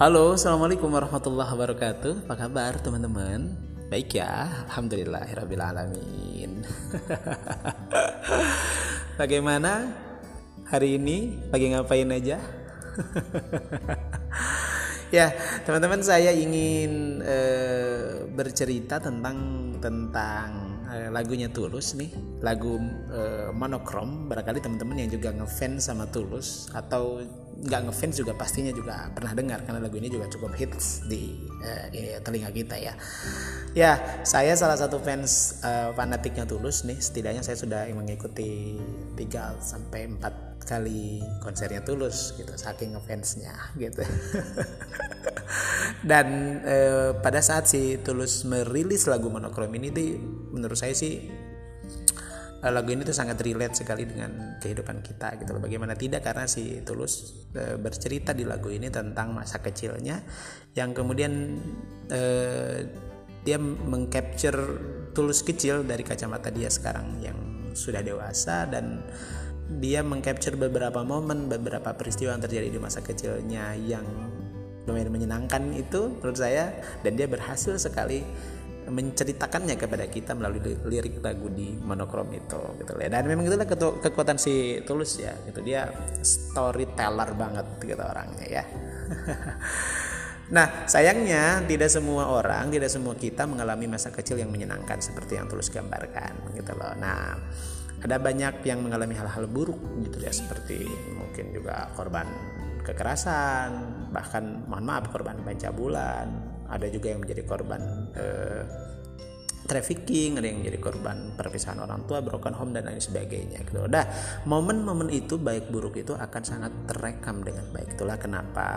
Halo, assalamualaikum warahmatullahi wabarakatuh. Apa kabar teman-teman? Baik ya, alhamdulillah, alamin. Bagaimana hari ini? Lagi ngapain aja? ya, teman-teman saya ingin uh, bercerita tentang tentang uh, lagunya Tulus nih, lagu uh, Monokrom. Barangkali teman-teman yang juga ngefans sama Tulus atau nggak ngefans juga pastinya juga pernah dengar karena lagu ini juga cukup hits di uh, telinga kita ya. Ya, saya salah satu fans fanatiknya Tulus nih. Setidaknya saya sudah mengikuti 3 sampai 4 kali konsernya Tulus gitu saking ngefansnya gitu. Dan uh, pada saat si Tulus merilis lagu monokrom ini tuh menurut saya sih Eh, lagu ini tuh sangat relate sekali dengan kehidupan kita gitu loh. Bagaimana tidak karena si Tulus e, bercerita di lagu ini tentang masa kecilnya yang kemudian e, dia mengcapture Tulus kecil dari kacamata dia sekarang yang sudah dewasa dan dia mengcapture beberapa momen, beberapa peristiwa yang terjadi di masa kecilnya yang lumayan menyenangkan itu menurut saya. Dan dia berhasil sekali menceritakannya kepada kita melalui lirik lagu di monokrom itu gitu ya dan memang itulah kekuatan si tulus ya gitu. Dia storyteller banget gitu orangnya ya. Nah, sayangnya tidak semua orang, tidak semua kita mengalami masa kecil yang menyenangkan seperti yang tulus gambarkan gitu loh. Nah, ada banyak yang mengalami hal-hal buruk gitu ya seperti mungkin juga korban kekerasan, bahkan mohon maaf korban pencabulan, ada juga yang menjadi korban eh, trafficking, ada yang menjadi korban perpisahan orang tua, broken home dan lain sebagainya. Gitu. Nah, momen-momen itu baik buruk itu akan sangat terekam dengan baik. Itulah kenapa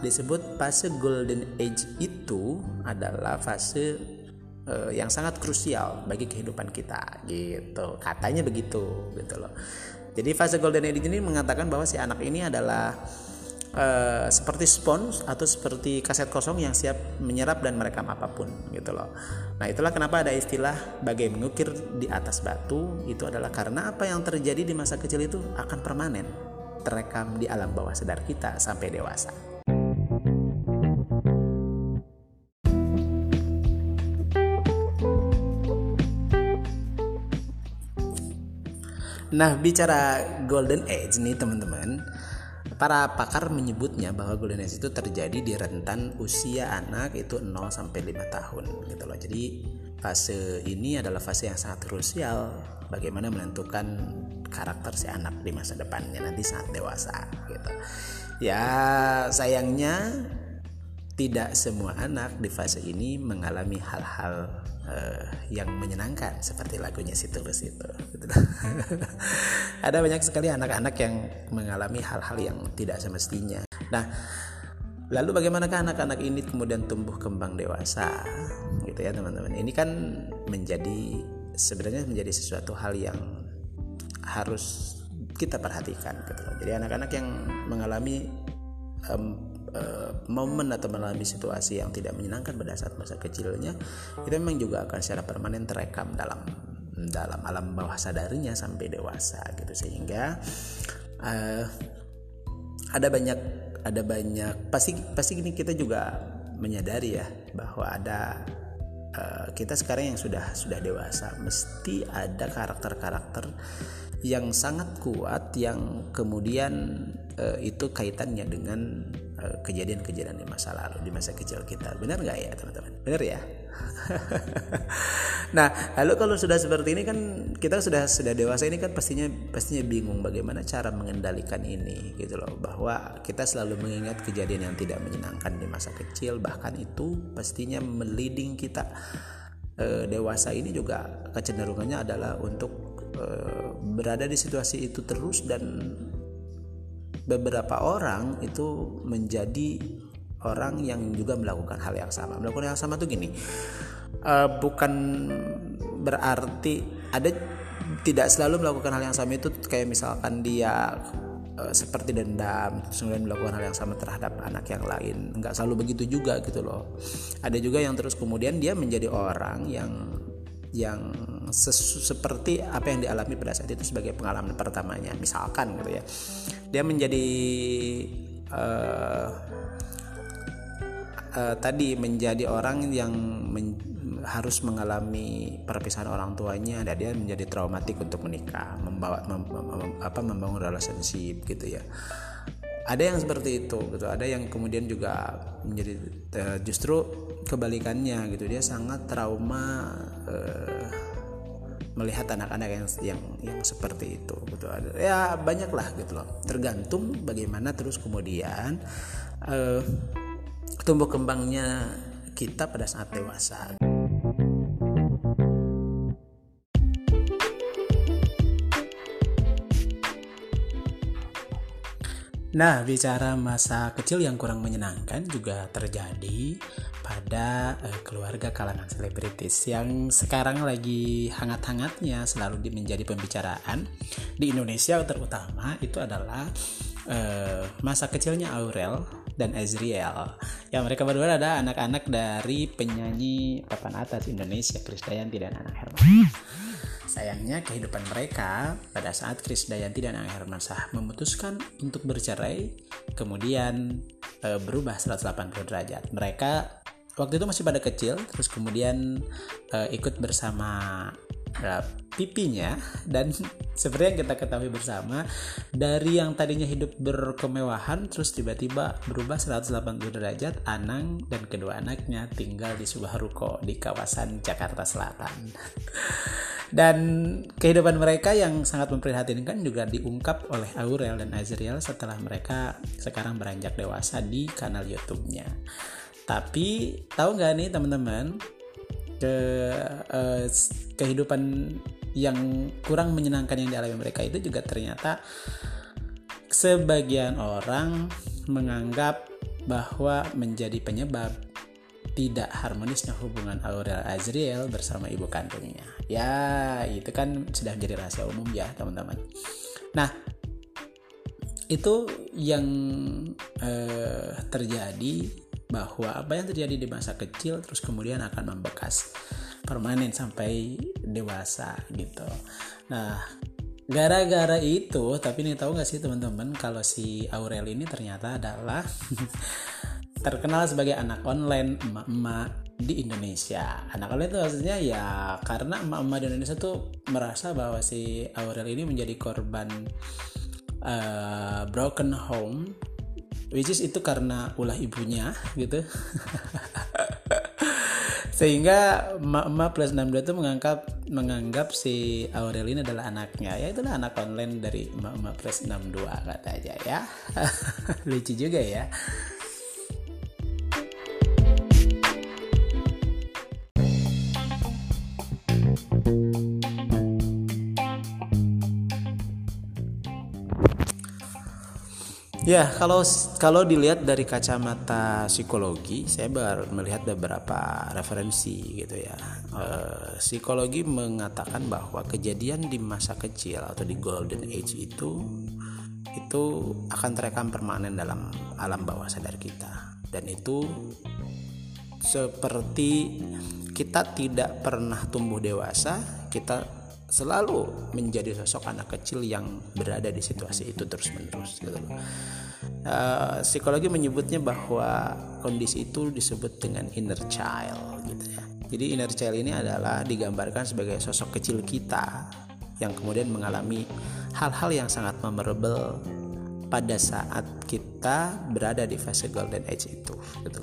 disebut fase golden age itu adalah fase uh, yang sangat krusial bagi kehidupan kita gitu. Katanya begitu gitu loh. Jadi fase golden age ini mengatakan bahwa si anak ini adalah uh, seperti spons atau seperti kaset kosong yang siap menyerap dan merekam apa pun gitu loh. Nah itulah kenapa ada istilah bagai mengukir di atas batu itu adalah karena apa yang terjadi di masa kecil itu akan permanen terekam di alam bawah sadar kita sampai dewasa. Nah, bicara golden age nih teman-teman, Para pakar menyebutnya bahwa golden age itu terjadi di rentan usia anak itu 0 sampai 5 tahun gitu loh. Jadi fase ini adalah fase yang sangat krusial bagaimana menentukan karakter si anak di masa depannya nanti saat dewasa gitu. Ya sayangnya tidak semua anak di fase ini mengalami hal-hal uh, yang menyenangkan seperti lagunya si Tulus itu. Ada banyak sekali anak-anak yang mengalami hal-hal yang tidak semestinya. Nah, lalu bagaimanakah anak-anak ini kemudian tumbuh kembang dewasa, gitu ya teman-teman? Ini kan menjadi sebenarnya menjadi sesuatu hal yang harus kita perhatikan, gitu. Jadi anak-anak yang mengalami uh, momen atau mengalami situasi yang tidak menyenangkan pada saat masa kecilnya itu memang juga akan secara permanen terekam dalam dalam alam bawah sadarnya sampai dewasa gitu. Sehingga uh, ada banyak ada banyak pasti pasti ini kita juga menyadari ya bahwa ada uh, kita sekarang yang sudah sudah dewasa mesti ada karakter-karakter yang sangat kuat yang kemudian uh, itu kaitannya dengan Eh, kejadian-kejadian di masa lalu di masa kecil kita. Benar nggak ya teman-teman? Benar ya? Nah lalu kalau sudah seperti ini kan kita sudah sudah dewasa ini kan pastinya pastinya bingung bagaimana cara mengendalikan ini gitu loh. Bahwa kita selalu mengingat kejadian yang tidak menyenangkan di masa kecil. Bahkan itu pastinya meliding kita. E, dewasa ini juga kecenderungannya adalah untuk e, berada di situasi itu terus dan beberapa orang itu menjadi orang yang juga melakukan hal yang sama. Melakukan hal yang sama tuh gini, uh, bukan berarti ada tidak selalu melakukan hal yang sama itu kayak misalkan dia uh, seperti dendam kemudian melakukan hal yang sama terhadap anak yang lain nggak selalu begitu juga gitu loh ada juga yang terus kemudian dia menjadi orang yang yang seperti apa yang dialami pada saat itu sebagai pengalaman pertamanya. Misalkan gitu ya. Dia menjadi uh, uh, tadi menjadi orang yang men, harus mengalami perpisahan orang tuanya dan dia menjadi traumatik untuk menikah membawa mem, mem, apa membangun relationship gitu ya ada yang seperti itu gitu. Ada yang kemudian juga menjadi uh, justru kebalikannya gitu. Dia sangat trauma uh, melihat anak-anak yang yang yang seperti itu gitu. Ya banyak lah gitu loh. Tergantung bagaimana terus kemudian uh, tumbuh kembangnya kita pada saat dewasa. Nah, bicara masa kecil yang kurang menyenangkan juga terjadi pada uh, keluarga kalangan selebritis yang sekarang lagi hangat-hangatnya selalu menjadi pembicaraan di Indonesia terutama itu adalah uh, masa kecilnya Aurel dan Ezriel. Ya mereka berdua ada anak-anak dari penyanyi papan atas Indonesia Krisdayanti dan Anak Herman. Sayangnya kehidupan mereka pada saat Kris Dayanti dan Ang Hermansah memutuskan untuk bercerai kemudian e, berubah 180 derajat. Mereka waktu itu masih pada kecil terus kemudian e, ikut bersama e, pipinya dan seperti yang kita ketahui bersama dari yang tadinya hidup berkemewahan terus tiba-tiba berubah 180 derajat Anang dan kedua anaknya tinggal di sebuah ruko di kawasan Jakarta Selatan dan kehidupan mereka yang sangat memprihatinkan juga diungkap oleh Aurel dan Azriel setelah mereka sekarang beranjak dewasa di kanal YouTube-nya. Tapi tahu nggak nih teman-teman ke eh, kehidupan yang kurang menyenangkan yang dialami mereka itu juga ternyata sebagian orang menganggap bahwa menjadi penyebab tidak harmonisnya hubungan Aurel Azriel bersama ibu kandungnya. Ya, itu kan sudah menjadi rahasia umum ya, teman-teman. Nah, itu yang eh, terjadi bahwa apa yang terjadi di masa kecil terus kemudian akan membekas permanen sampai dewasa gitu. Nah, gara-gara itu, tapi nih tahu nggak sih teman-teman kalau si Aurel ini ternyata adalah terkenal sebagai anak online emak-emak di Indonesia. Anak online itu maksudnya ya karena emak-emak di Indonesia tuh merasa bahwa si Aurel ini menjadi korban uh, broken home which is itu karena ulah ibunya gitu. Sehingga emak-emak plus 62 itu menganggap menganggap si Aurel ini adalah anaknya. Ya itulah anak online dari emak-emak plus 62 kata aja ya. Lucu juga ya. Ya, kalau kalau dilihat dari kacamata psikologi, saya baru melihat beberapa referensi gitu ya. E, psikologi mengatakan bahwa kejadian di masa kecil atau di golden age itu itu akan terekam permanen dalam alam bawah sadar kita dan itu seperti kita tidak pernah tumbuh dewasa, kita selalu menjadi sosok anak kecil yang berada di situasi itu terus menerus gitu Uh, psikologi menyebutnya bahwa kondisi itu disebut dengan inner child gitu ya. Jadi inner child ini adalah digambarkan sebagai sosok kecil kita yang kemudian mengalami hal-hal yang sangat memorable pada saat kita berada di fase golden age itu gitu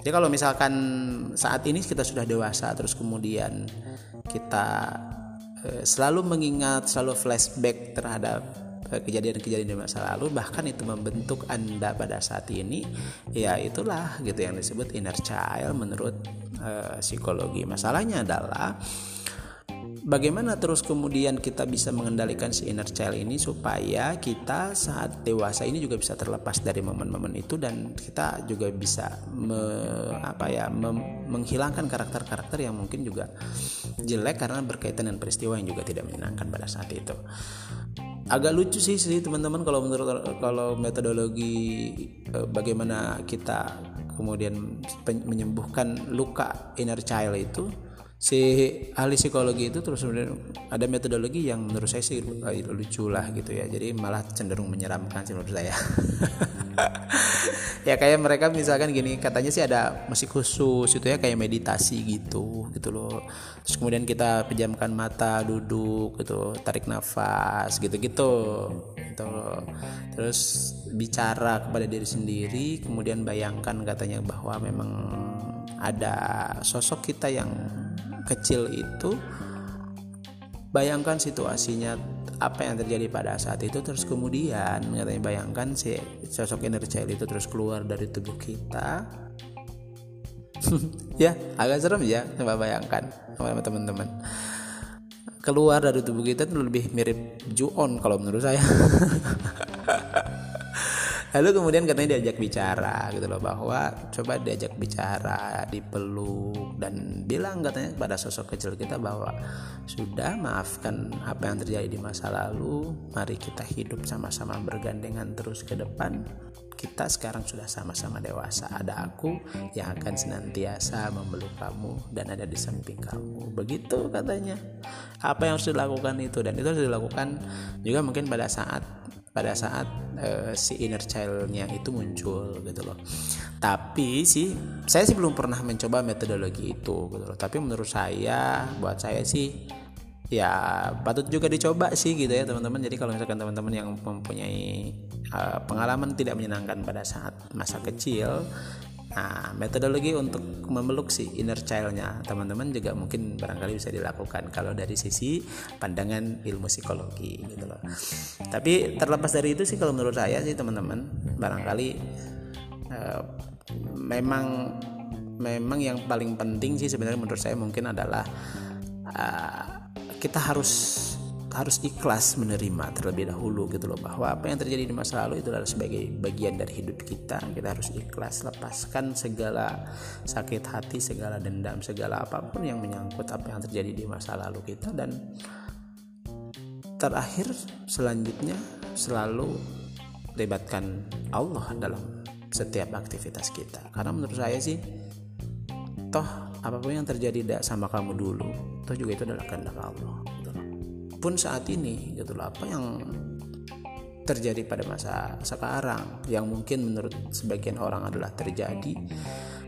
Jadi kalau misalkan saat ini kita sudah dewasa terus kemudian kita selalu mengingat, selalu flashback terhadap eh, kejadian-kejadian di masa lalu bahkan itu membentuk anda pada saat ini ya itulah gitu yang disebut inner child menurut uh, psikologi. Masalahnya adalah bagaimana terus kemudian kita bisa mengendalikan si inner child ini supaya kita saat dewasa ini juga bisa terlepas dari momen-momen itu dan kita juga bisa me, apa ya me, menghilangkan karakter-karakter yang mungkin juga jelek karena berkaitan dengan peristiwa yang juga tidak menyenangkan pada saat itu. Agak lucu sih sih teman-teman kalau menurut kalau metodologi eh, bagaimana kita kemudian menyembuhkan luka inner child itu si ahli psikologi itu terus ada metodologi yang menurut saya sih lucu lah gitu ya. Jadi malah cenderung menyeramkan sih menurut saya. Ya kayak mereka misalkan gini katanya sih ada musik khusus itu ya kayak meditasi gitu gitu loh. Terus kemudian kita pejamkan mata duduk gitu tarik nafas gitu gitu gitu. Terus bicara kepada diri sendiri kemudian bayangkan katanya bahwa memang ada sosok kita yang kecil itu bayangkan situasinya apa yang terjadi pada saat itu terus kemudian katanya bayangkan si sosok inner child itu terus keluar dari tubuh kita. Ya agak serem ya coba bayangkan sama teman-teman. Keluar dari tubuh kita itu lebih mirip Juon kalau menurut saya lalu kemudian katanya diajak bicara gitu loh bahwa coba diajak bicara dipeluk dan bilang katanya kepada sosok kecil kita bahwa sudah maafkan apa yang terjadi di masa lalu mari kita hidup sama-sama bergandengan terus ke depan. Kita sekarang sudah sama-sama dewasa ada aku yang akan senantiasa memeluk kamu dan ada di samping kamu. Begitu katanya. Apa yang harus dilakukan itu dan itu harus dilakukan juga mungkin pada saat pada saat uh, si inner childnya itu muncul gitu loh. Tapi sih saya sih belum pernah mencoba metodologi itu gitu loh. Tapi menurut saya buat saya sih ya patut juga dicoba sih gitu ya teman-teman. Jadi kalau misalkan teman-teman yang mempunyai uh, pengalaman tidak menyenangkan pada saat masa kecil Nah, metodologi untuk memeluk si inner childnya teman-teman juga mungkin barangkali bisa dilakukan kalau dari sisi pandangan ilmu psikologi gitu loh. Tapi terlepas dari itu sih kalau menurut saya sih teman-teman barangkali uh, memang memang yang paling penting sih sebenarnya menurut saya mungkin adalah uh, kita harus harus ikhlas menerima terlebih dahulu gitu loh bahwa apa yang terjadi di masa lalu itu adalah sebagai bagian dari hidup kita. Kita harus ikhlas lepaskan segala sakit hati segala dendam segala apa pun yang menyangkut apa yang terjadi di masa lalu kita. Dan terakhir selanjutnya selalu libatkan Allah dalam setiap aktivitas kita. Karena menurut saya sih toh apa pun yang terjadi sama kamu dulu toh juga itu adalah kehendak Allah pun saat ini gitu loh apa yang terjadi pada masa sekarang yang mungkin menurut sebagian orang adalah terjadi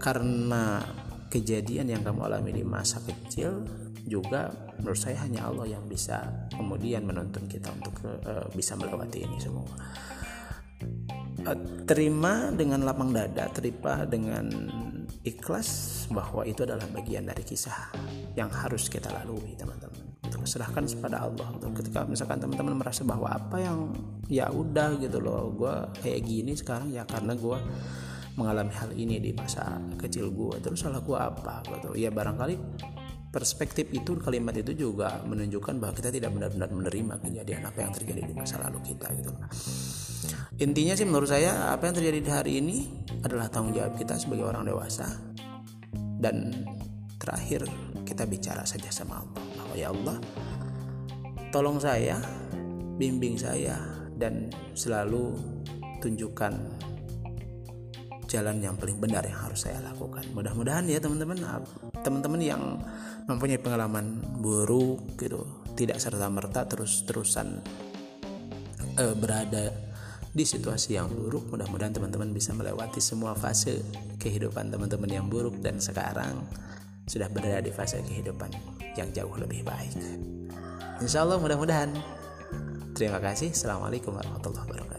karena kejadian yang kamu alami di masa kecil juga menurut saya hanya Allah yang bisa kemudian menuntun kita untuk uh, bisa melewati ini semua. Uh, terima dengan lapang dada terima dengan ikhlas bahwa itu adalah bagian dari kisah yang harus kita lalui teman-teman serahkan kepada Allah. Gitu. ketika misalkan teman-teman merasa bahwa apa yang ya udah gitu loh gue kayak gini sekarang ya karena gue mengalami hal ini di masa kecil gue terus salah gue apa gitu. Ya barangkali perspektif itu kalimat itu juga menunjukkan bahwa kita tidak benar-benar menerima kejadian apa yang terjadi di masa lalu kita gitu intinya sih menurut saya apa yang terjadi di hari ini adalah tanggung jawab kita sebagai orang dewasa. Dan terakhir kita bicara saja sama Allah ya Allah. Tolong saya bimbing saya dan selalu tunjukkan jalan yang paling benar yang harus saya lakukan. Mudah-mudahan ya teman-teman. Teman-teman yang mempunyai pengalaman buruk gitu tidak serta merta terus-terusan uh, berada di situasi yang buruk mudah-mudahan teman-teman bisa melewati semua fase kehidupan teman-teman yang buruk dan sekarang sudah berada di fase kehidupan yang jauh lebih baik. Insya Allah mudah-mudahan. Terima kasih. Assalamualaikum warahmatullahi wabarakatuh.